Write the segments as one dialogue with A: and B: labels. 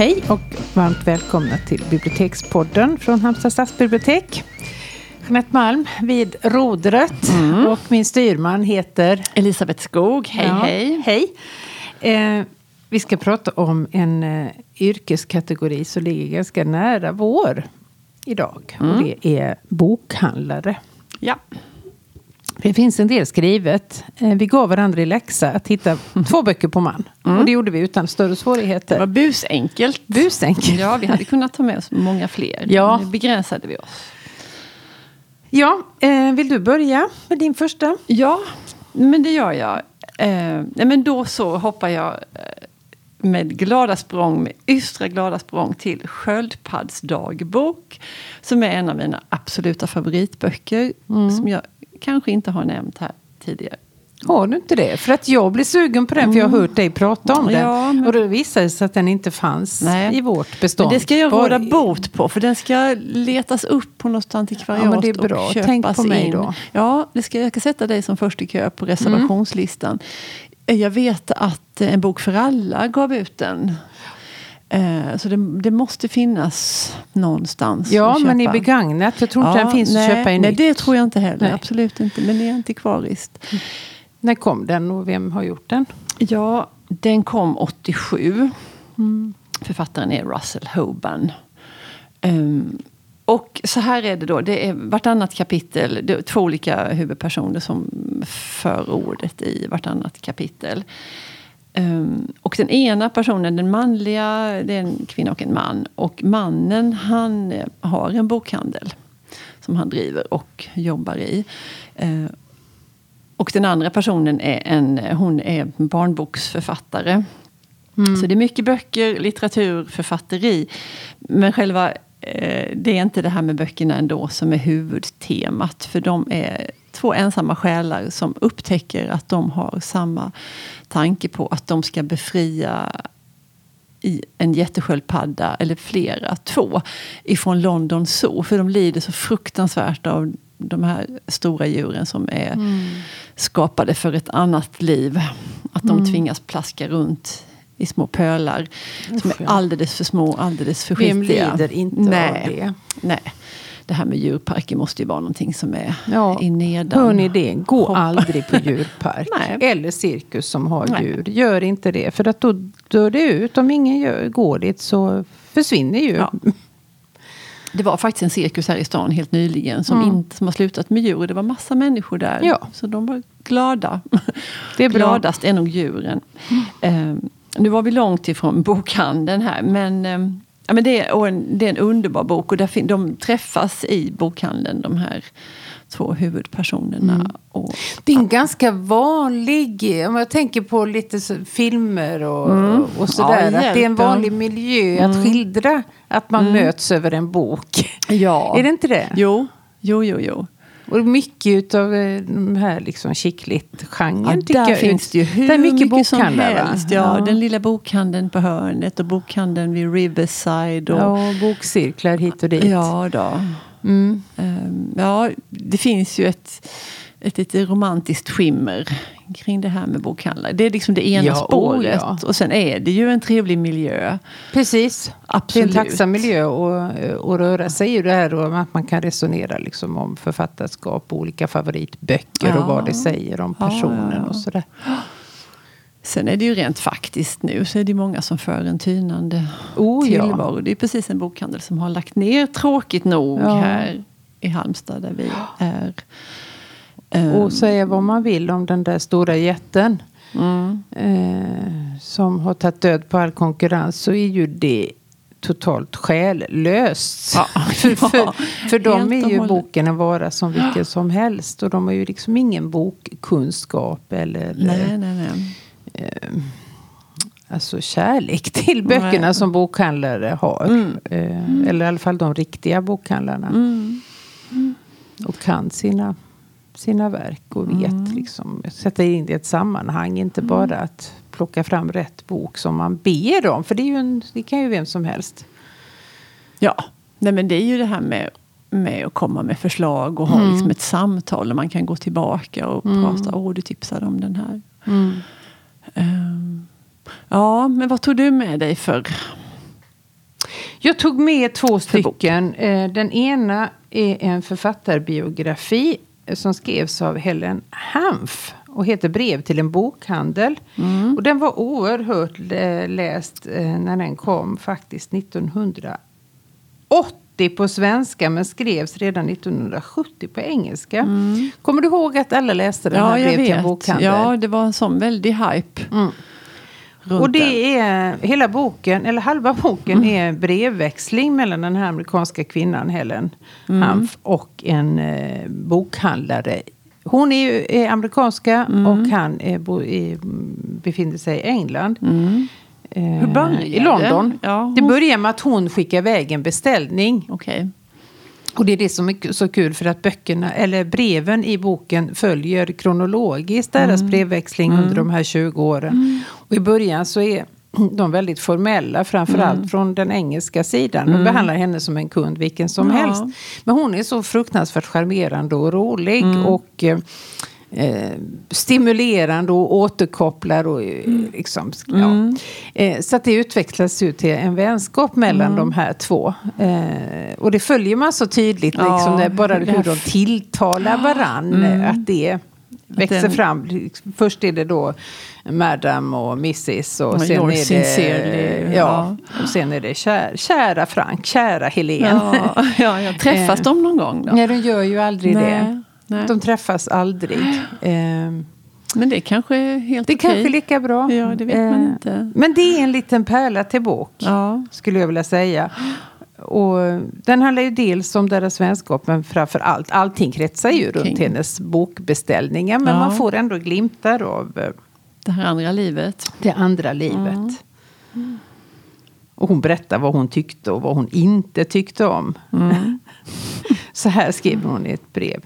A: Hej och varmt välkomna till Bibliotekspodden från Halmstad stadsbibliotek. Jeanette Malm vid rodret
B: Mm.
A: och min styrman heter
B: Elisabeth Skog, hej
A: Ja,
B: hej.
A: hej. Eh, vi ska prata om en eh, yrkeskategori som ligger ganska nära vår idag.
B: Mm.
A: Och det är bokhandlare.
B: Ja.
A: Det finns en del skrivet. Eh, vi gav varandra i läxa att hitta två böcker på man. Och det gjorde vi utan större
B: Det
A: svårigheter.
B: var busenkelt.
A: Busenkelt.
B: Ja, vi hade kunnat ta med oss många fler.
A: Ja.
B: Nu begränsade vi oss.
A: Ja, eh, vill du börja med din första?
B: Ja, men det gör jag. Eh, nej, men då så hoppar jag eh, med glada språng, med ystra glada språng till Sköldpadds dagbok. Som är en av mina absoluta favoritböcker. Som jag kanske inte har nämnt här tidigare.
A: Har du inte det? För att jag blir sugen på den för jag har hört dig prata om den.
B: Ja, men-
A: Och då visade det sig att den inte fanns
B: Nej.
A: i vårt bestånd.
B: Men det ska jag råda bot på, för den ska letas upp på något antikvariat
A: Ja, men det är bra.
B: och köpas
A: Tänk på mig
B: in.
A: då.
B: Ja, det ska, jag ska sätta dig som först i kö på reservationslistan. Jag vet att En bok för alla gav ut den. Eh, Så det, det måste finnas någonstans
A: Ja, men i begagnat. Jag tror inte
B: Ja,
A: den finns
B: nej,
A: att köpa i
B: Nej,
A: nytt.
B: det tror jag inte heller.
A: Nej.
B: Absolut inte. Men det är antikvariskt.
A: När kom den och vem har gjort den?
B: Ja, den kom 87. Författaren är Russell Hoban. Ehm, och så här är det då. Det är vartannat kapitel. Det är två olika huvudpersoner som för ordet i vartannat kapitel. Ehm, och den ena personen, den manliga, det är en kvinna och en man. Och mannen han har en bokhandel som han driver och jobbar i. Ehm, och den andra personen är en hon är barnboksförfattare. Så det är mycket böcker, litteratur, författeri. Men själva, det är inte det här med böckerna ändå som är huvudtemat. För de är två ensamma själar som upptäcker att de har samma tanke på att de ska befria i en jättesköldpadda, eller flera, två, ifrån London Zoo. För de lider så fruktansvärt av de här stora djuren som är skapade för ett annat liv. Att de tvingas plaska runt i små pölar som är alldeles för små, alldeles för
A: Vem
B: skitiga.
A: lider inte
B: Nej.
A: av det?
B: Nej. Det här med djurparker måste ju vara någonting som är
A: Ja.
B: i nedan.
A: Hör ni det? Gå
B: Hoppa.
A: aldrig på djurpark. Eller cirkus som har
B: Nej.
A: djur. Gör inte det. För att då dör det ut. Om ingen gör, går dit så försvinner ju.
B: Ja. Det var faktiskt en cirkus här i stan helt nyligen som,
A: Mm.
B: inte, som har slutat med djur. Det var massa människor där.
A: Ja.
B: Så de var glada.
A: Det är bra.
B: Gladast är nog djuren. Eh, nu var vi långt ifrån bokhandeln här. Men, eh, ja, men det, är, en, det är en underbar bok. Och där de träffas i bokhandeln, de här två huvudpersonerna.
A: Mm.
B: Och,
A: Det är en ganska vanlig, om jag tänker på lite så, filmer och, och sådär.
B: Ja,
A: att det är en
B: ja.
A: vanlig miljö att skildra att man möts över en bok.
B: ja.
A: Är det inte det?
B: Jo, jo, jo. jo.
A: Och mycket av de här liksom chicklit-genren
B: Ja, där finns det ju hur
A: det är mycket,
B: som
A: bokhandlar va?
B: helst. Ja, Den lilla bokhandeln på hörnet och bokhandeln vid Riverside. Och,
A: ja, bokcirklar hit och dit.
B: Ja, då.
A: Mm.
B: Ehm, ja, det finns ju ett, ett lite romantiskt skimmer kring det här med bokhandlar. Det är liksom det ena
A: Ja,
B: spåret.
A: oh ja.
B: Och sen är det ju en trevlig miljö.
A: Precis.
B: Absolut.
A: Det är en tacksam miljö att, röra sig i det här och att man kan resonera liksom om författarskap och olika favoritböcker
B: Ja.
A: och vad det säger om personen och sådär.
B: Sen är det ju rent faktiskt nu så är det många som för en tynande
A: Oh,
B: tillvaro. Det är precis en bokhandel som har lagt ner tråkigt nog här i Halmstad där vi är. Ehm,
A: Och säga vad man vill om den där stora jätten
B: mm.
A: eh, som har tagit död på all konkurrens så är ju det totalt själlöst.
B: Ja,
A: för, för, för
B: helt
A: är ju boken en vara som vilken som helst. Och de har ju liksom ingen bokkunskap eller
B: Nej,
A: eh,
B: nej, nej.
A: alltså kärlek till böckerna
B: Nej.
A: som bokhandlare har.
B: Mm.
A: Eh, eller i alla fall de riktiga bokhandlarna.
B: Mm.
A: Och kan sina, sina verk och vet
B: Mm.
A: liksom sätta in det i ett sammanhang. Inte bara att plocka fram rätt bok som man ber om. För det, är ju en, det kan ju vem som helst.
B: Ja, nej, men det är ju det här med, med att komma med förslag och ha
A: Mm.
B: liksom ett samtal där man kan gå tillbaka och prata. Åh, du tipsade om den här. Ehm, ja, men vad tog du med dig för
A: Jag tog med två stycken. Eh, Den ena är en författarbiografi som skrevs av Helen Hanf och heter Brev till en bokhandel. Och den var oerhört lä- läst eh, när den kom faktiskt 1980 på svenska men skrevs redan 1970 på engelska. Kommer du ihåg att alla läste den här
B: Ja, jag
A: Brev till en bokhandel?
B: Ja, det var en sån väldig hype.
A: Mm. Och det är hela boken, eller halva boken
B: Mm.
A: är brevväxling mellan den här amerikanska kvinnan Helen
B: Mm.
A: Hanf och en eh, bokhandlare. Hon är ju är amerikanska
B: Mm.
A: och han är, bo, är, befinner sig i England. Eh,
B: Hur började
A: I London.
B: det? Ja,
A: Det
B: hon-
A: börjar med att hon skickar iväg en beställning.
B: Okej.
A: Och det är det som är så kul för att böckerna, eller breven i boken följer kronologiskt deras brevväxling under de här 20 åren. Och i början så är de väldigt formella, framförallt från den engelska sidan. De behandlar henne som en kund, vilken som
B: Ja.
A: helst. Men hon är så fruktansvärt charmerande och rolig. och eh, stimulerande och återkopplar. Och, eh, liksom, ja. eh, så att det utvecklas ju till en vänskap mellan de här två. Eh, och det följer man så tydligt,
B: Ja,
A: liksom, det, bara hur de tilltalar varann. eh, Att det växer
B: den-
A: fram. Först är det då Madam och Mrs. Och
B: Och
A: sen är det,
B: sincerely,
A: ja, och sen är det kär, kära Frank, kära Helene.
B: Ja, ja, ja. Träffas
A: Eh.
B: de någon gång då?
A: Nej, de gör ju aldrig
B: Nej,
A: det.
B: Nej.
A: De träffas aldrig. Ehm,
B: Men det kanske är helt
A: det är
B: okej.
A: kanske är lika bra.
B: Ja, det vet man
A: Ehm,
B: inte.
A: Men det är en liten pärla till bok,
B: Ja.
A: skulle jag vilja säga. Och den handlar ju dels om deras vänskap, men framför allt, allting kretsar ju runt
B: Kring.
A: hennes bokbeställningar. Men
B: Ja.
A: man får ändå glimtar av eh,
B: Det här andra livet.
A: det andra livet. Och hon berättar vad hon tyckte och vad hon inte tyckte om. Så här skriver hon i ett brev.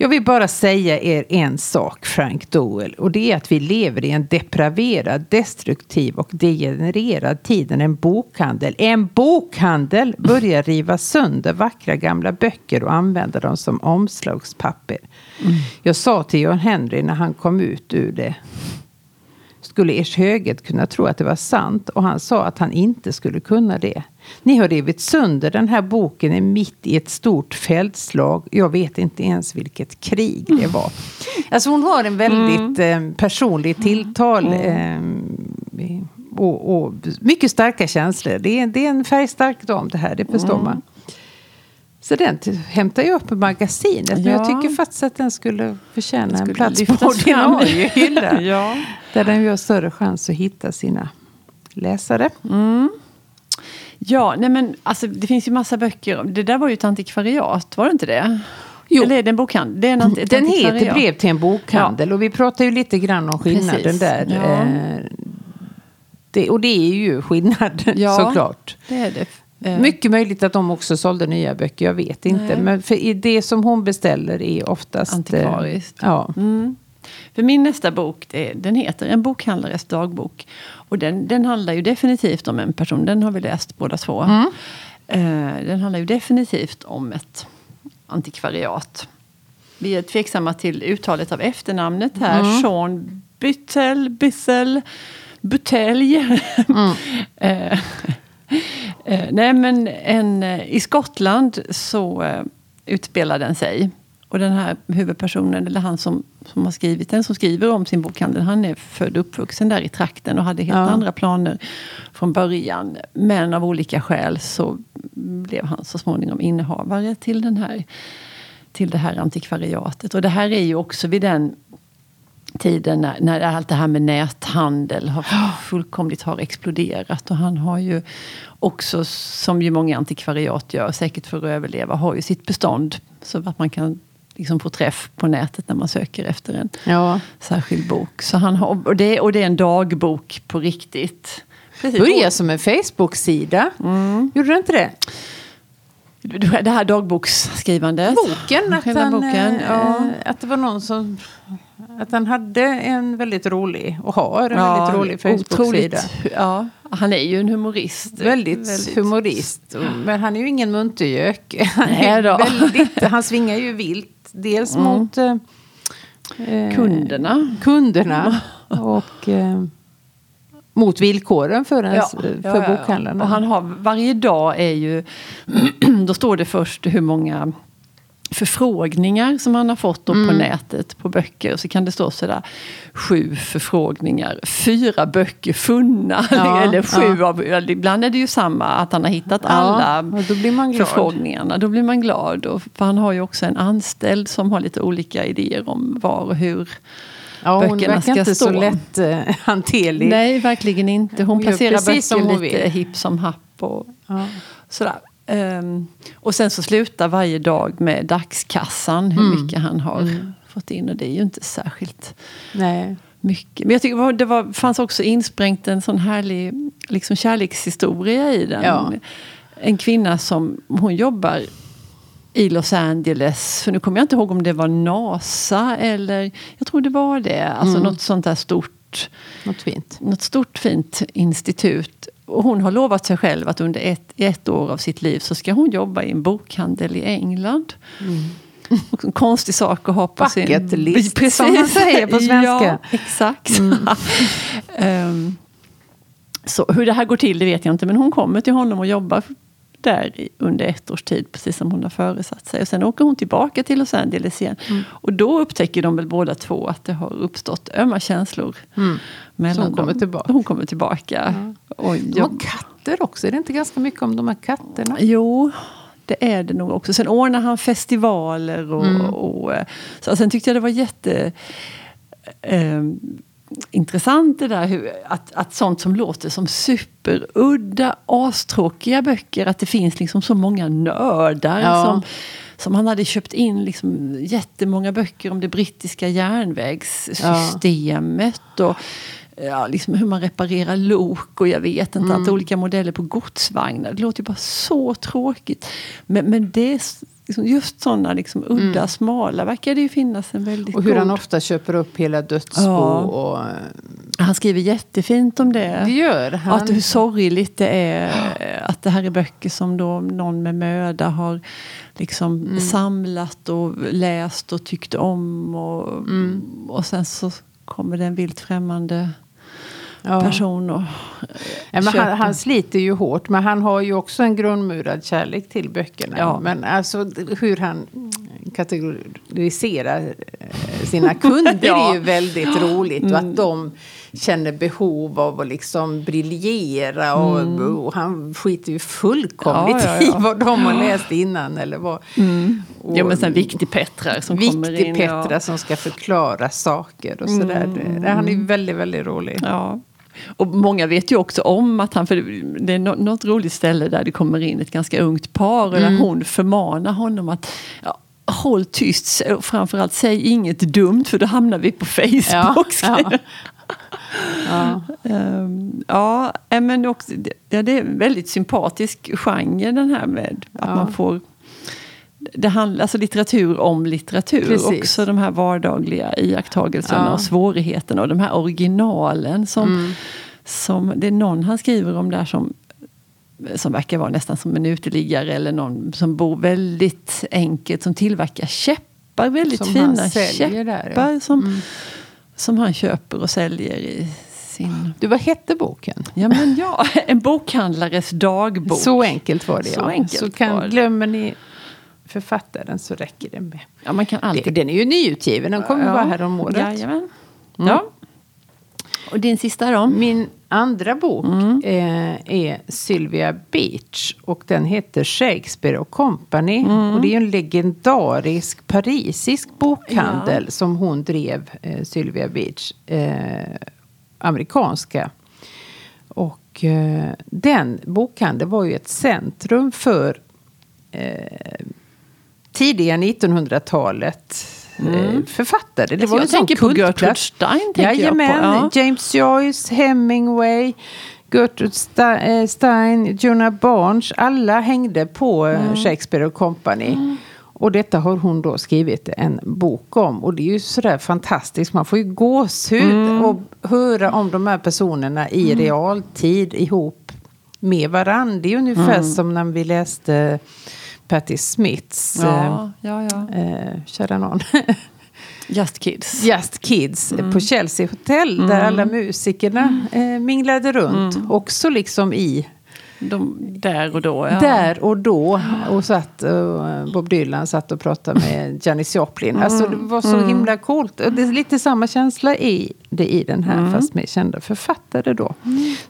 A: Jag vill bara säga er en sak, Frank Dowell. Och det är att vi lever i en depraverad, destruktiv och degenererad tid. när En bokhandel, en bokhandel börjar riva sönder vackra gamla böcker och använda dem som omslagspapper. Jag sa till John Henry när han kom ut ur det skulle ers höghet kunna tro att det var sant och han sa att han inte skulle kunna det. Ni har rivit sönder den här boken är mitt i ett stort fältslag. Jag vet inte ens vilket krig det var. Alltså hon har en väldigt eh, personlig tilltal. Eh, och, och mycket starka känslor. Det är, det är en färgstark dam det här, det förstår man. Så den hämtar jag upp i magasinet. Men jag
B: Ja.
A: tycker faktiskt att den skulle förtjäna en
B: skulle
A: plats
B: lyftas
A: på ordinarie hylla.
B: Ja.
A: Där den ju har större chans att hitta sina läsare.
B: Ja, nej men alltså, det finns ju massa böcker. Det där var ju ett antikvariat, var det inte det?
A: Jo.
B: Eller är det en bokhandel? Det är en anti-
A: Den heter. Brev till en bokhandel och vi pratar ju lite grann om skillnaden
B: Precis,
A: där.
B: ja.
A: Eh, Det, och det är ju skillnad
B: Ja.
A: såklart.
B: Det är det. Eh,
A: Mycket möjligt att de också sålde nya böcker, jag vet inte.
B: Nej.
A: Men för det som hon beställer är oftast... eh,
B: Antikvariskt.
A: Ja.
B: Mm. För min nästa bok, det, den heter En bokhandlares dagbok. Och den, den handlar ju definitivt om en person, den har vi läst båda två.
A: Mm.
B: Eh, den handlar ju definitivt om ett antikvariat. Vi är tveksamma till uttalet av efternamnet här.
A: Mm.
B: Sean Byttel, Byssel, Butelj.
A: Mm.
B: Eh, eh, nej men en, eh, i Skottland så eh, utspelar den sig. Och den här huvudpersonen, eller han som, som har skrivit den, som skriver om sin bokhandel, han är född och uppvuxen där i trakten och hade helt
A: Ja.
B: andra planer från början. Men av olika skäl så blev han så småningom innehavare till, den här, till det här antikvariatet. Och det här är ju också vid den tiden när, när allt det här med näthandel har fullkomligt har exploderat. Och han har ju också, som ju många antikvariat gör, säkert för att överleva, har ju sitt bestånd. Så att man kan liksom få träff på nätet när man söker efter en
A: ja.
B: särskild bok. Så han har, och, det, och det är en dagbok på riktigt. Precis.
A: Börja som en Facebook-sida.
B: Mm.
A: Gjorde det inte det?
B: Det här dagboksskrivandet.
A: Boken, att, han,
B: boken,
A: eh,
B: ja.
A: att det var någon som... Att han hade en väldigt rolig, och har en väldigt rolig Facebook-sida.
B: Ja, han är ju en humorist.
A: Väldigt, humorist. Och- Men han är ju ingen muntergök. Han, väldigt, han svingar ju vilt. Dels mot eh, eh,
B: Kunderna.
A: kunderna och eh, mot villkoren för, ens,
B: Ja,
A: för
B: ja.
A: bokhandlarna.
B: Och han har, varje dag är ju, då står det först hur många förfrågningar som han har fått
A: Mm.
B: på nätet på böcker. Och så kan det stå sådär sju förfrågningar, fyra böcker funna.
A: Ja,
B: eller sju av, eller ibland är det ju samma, att han har hittat alla
A: och då blir man glad.
B: förfrågningarna. Då blir man glad. Och, för han har ju också en anställd som har lite olika idéer om var och hur
A: Ja, hon verkar
B: ska
A: inte så lätt eh, hanterlig.
B: Nej, verkligen inte. Hon
A: Hon
B: placerar böcker lite
A: vill.
B: hipp som happ. Och
A: Ja.
B: sådär. Ehm, och sen så slutar varje dag med dagskassan, hur
A: Mm.
B: mycket han har fått in. Och det är ju inte särskilt
A: Nej.
B: mycket. Men jag tycker det var, fanns också insprängt en sån härlig liksom kärlekshistoria i den.
A: Ja.
B: En kvinna som, hon jobbar i Los Angeles, för nu kommer jag inte ihåg om det var NASA eller, jag tror det var det, alltså
A: Mm.
B: något sånt där stort
A: Något fint.
B: något stort fint institut. Och hon har lovat sig själv att under ett, ett år av sitt liv så ska hon jobba i en bokhandel i England. Och en konstig sak att ha på sin...
A: Bucket list, som man säger på svenska.
B: Ja, exakt. Ehm, så hur det här går till det vet jag inte. Men hon kommer till honom och jobbar där under ett års tid, precis som hon har föresatt sig. Och sen åker hon tillbaka till Los Angeles igen.
A: Mm.
B: Och då upptäcker de väl båda två att det har uppstått ömma känslor
A: Mm.
B: mellan
A: Så hon kommer
B: dem.
A: tillbaka.
B: Hon kommer tillbaka. Och
A: De
B: jag,
A: har katter också. Är det inte ganska mycket om de här katterna?
B: jo, det är det nog också. Sen ordnar han festivaler. Och,
A: Mm.
B: och, eh, så sen tyckte jag det var jätte... Eh, intressant det där hur, att, att sånt som låter som superudda, astråkiga böcker, att det finns liksom så många nördar
A: Ja.
B: som, som han hade köpt in liksom jättemånga böcker om det brittiska järnvägssystemet. Och, ja, liksom hur man reparerar lok och jag vet inte,
A: Mm.
B: att olika modeller på godsvagnar. Det låter ju bara så tråkigt. Men, men det liksom just sådana liksom udda, smala verkar det ju finnas en väldigt
A: Mm. Och hur han
B: god...
A: ofta köper upp hela dödsbo.
B: Ja.
A: Och, eh,
B: Han skriver jättefint om det.
A: det gör han.
B: att hur sorgligt det är att det här är böcker som då någon med möda har liksom
A: Mm. samlat
B: och läst och tyckt om. Och,
A: Mm.
B: och sen så kommer det en vilt främmande
A: Ja.
B: person och
A: Ja, han, han sliter ju hårt, men han har ju också en grundmurad kärlek till böckerna.
B: Ja.
A: Men alltså hur han kategoriserar eh, sina kunder är ju väldigt roligt. Och att de känner behov av att liksom briljera. Och, och han skiter ju fullkomligt
B: Mm. Ja, ja, ja.
A: i vad de har läst innan. Eller vad. Och
B: Ja men sen Viktig Petra som kommer
A: Viktig
B: in.
A: Petra
B: Ja.
A: som ska förklara saker och sådär.
B: Mm.
A: Det- Han är väldigt, väldigt rolig.
B: Ja. Och många vet ju också om att han, för det är nå- något roligt ställe där det kommer in ett ganska ungt par och
A: Mm.
B: där hon förmanar honom att ja, håll tyst, och framförallt säg inget dumt för då hamnar vi på Facebook.
A: Ja, ja. Ja.
B: Ehm, ja, eh, men också, det, ja, det är en väldigt sympatisk genre den här med att
A: Ja.
B: man får det handlar alltså litteratur om litteratur.
A: Precis.
B: Också de här vardagliga iakttagelserna
A: Ja.
B: och svårigheterna och de här originalen som,
A: Mm.
B: som det är någon han skriver om där som som verkar vara nästan som en uteliggare eller någon som bor väldigt enkelt som tillverkar käppar, väldigt
A: Som
B: fina
A: säljer där,
B: käppar
A: ja. Mm.
B: som han köper och säljer i sin...
A: Du, vad hette boken?
B: Ja men ja, en bokhandlares dagbok.
A: Så enkelt var det.
B: Så
A: ja.
B: enkelt
A: så kan,
B: var det.
A: Glömmer ni författaren så räcker det med.
B: Ja, man kan alltid...
A: den är ju nyutgiven, den kommer
B: Ja.
A: bara här om året.
B: Jajamän.
A: Mm.
B: Ja. Och din sista då?
A: Min andra bok
B: Mm.
A: eh, är Sylvia Beach och den heter Shakespeare och Company.
B: Mm.
A: Och det är en legendarisk parisisk bokhandel som hon drev, eh, Sylvia Beach. Eh, amerikanska. Och eh, den bokhandeln var ju ett centrum för eh, tidiga 1900-talet eh, författare. Det
B: Alltså,
A: var
B: jag
A: en
B: tänker på. Gertrude Stein. Tänker
A: Jajamän,
B: jag på. Ja.
A: James Joyce, Hemingway, Gertrude eh, Stein, Jonah Barnes. Alla hängde på eh,
B: Mm.
A: Shakespeare och Company. Och detta har hon då skrivit en bok om. Och det är ju sådär fantastiskt. Man får ju gåshud
B: Mm.
A: och höra om de här personerna i realtid ihop med varann. Det är ungefär
B: Mm.
A: som när vi läste Patti Smiths
B: Ja, ja, ja.
A: eh, eh, kära någon.
B: Just Kids.
A: Just Kids på Chelsea Hotel. Där alla musikerna eh, minglade runt. Också liksom i
B: De, där och då. Ja.
A: Där och då. Och satt, uh, Bob Dylan satt och pratade med Janis Joplin. Alltså det var så himla coolt. Och det är lite samma känsla i det i den här, fast med kända författare då.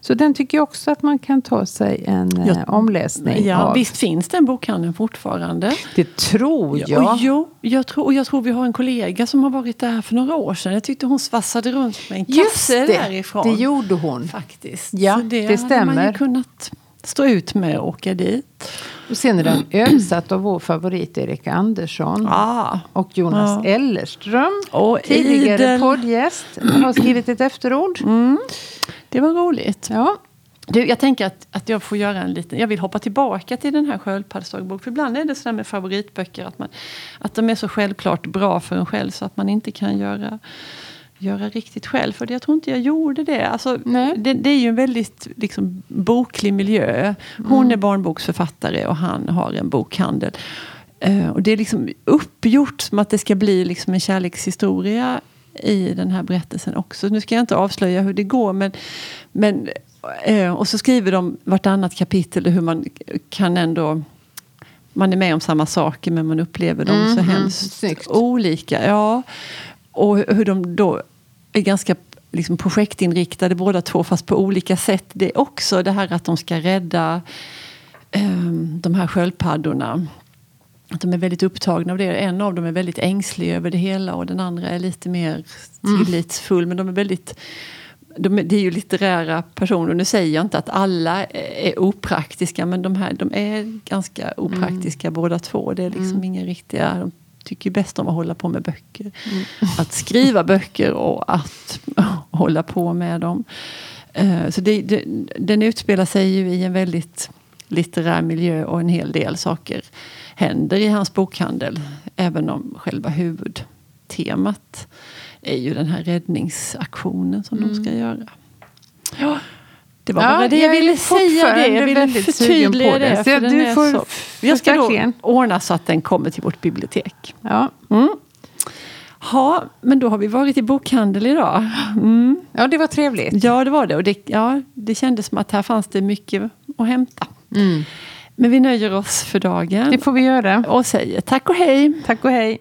A: Så den tycker jag också att man kan ta sig en
B: Ja.
A: uh, omläsning
B: Ja,
A: av.
B: visst finns den bokhandeln fortfarande.
A: Det tror jag.
B: Och, jo, jag tror, och jag tror vi har en kollega som har varit där för några år sedan. Jag tyckte hon svassade runt med en
A: Just
B: kasse
A: det,
B: därifrån.
A: det gjorde hon.
B: Faktiskt.
A: Ja,
B: Så det,
A: det
B: hade man ju
A: stämmer.
B: kunnat stå ut med och åka dit.
A: Och sen är den översatt av vår favorit Erika Andersson.
B: Ah.
A: Och Jonas
B: Ja.
A: Ellerström,
B: Och
A: tidigare
B: idel.
A: poddgäst, har skrivit ett efterord.
B: Det var roligt.
A: Ja.
B: Du, jag tänker att, att jag får göra en liten... Jag vill hoppa tillbaka till den här sköldpaddsdagbok. För ibland är det sådär med favoritböcker att, man, att de är så självklart bra för en själv så att man inte kan göra, göra riktigt själv. För jag tror inte jag gjorde det. Alltså, det, det är ju en väldigt liksom, boklig miljö. Hon
A: Mm.
B: är barnboksförfattare och han har en bokhandel. Eh, och det är liksom uppgjort som att det ska bli liksom en kärlekshistoria i den här berättelsen också. Nu ska jag inte avslöja hur det går men, men eh, och så skriver de vartannat kapitel hur man kan ändå man är med om samma saker men man upplever dem så
A: Mhm,
B: hemskt
A: snyggt.
B: olika. Ja. Och hur de då är ganska liksom projektinriktade båda två fast på olika sätt. Det är också det här att de ska rädda ehm, de här sköldpaddorna. Att de är väldigt upptagna av det. En av dem är väldigt ängslig över det hela och den andra är lite mer tillitsfull. Men de är väldigt de, är- det är ju litterära personer. Nu säger jag inte att alla är opraktiska men de här de är ganska opraktiska båda två. Det är liksom inga riktiga... De tycker bäst om att hålla på med böcker. Att skriva böcker och att hålla på med dem. Eh, Så det, det, den utspelar sig ju i en väldigt litterär miljö och en hel del saker händer i hans bokhandel. Även om själva huvudtemat är ju den här räddningsaktionen som de ska göra. Ja, det var
A: Ja,
B: bara det jag
A: jag
B: ville säga. Det. Jag ville förtydliga det.
A: Så
B: för
A: du får-
B: så, jag ska då ordna så att den kommer till vårt bibliotek.
A: Ja.
B: Mm. Ja, men då har vi varit i bokhandel idag. Mm.
A: ja, det var trevligt.
B: Ja, det var det. Och det, ja, det kändes som att här fanns det mycket att hämta.
A: Mm.
B: Men vi nöjer oss för dagen
A: Det får vi göra.
B: och säger tack och hej.
A: Tack och hej.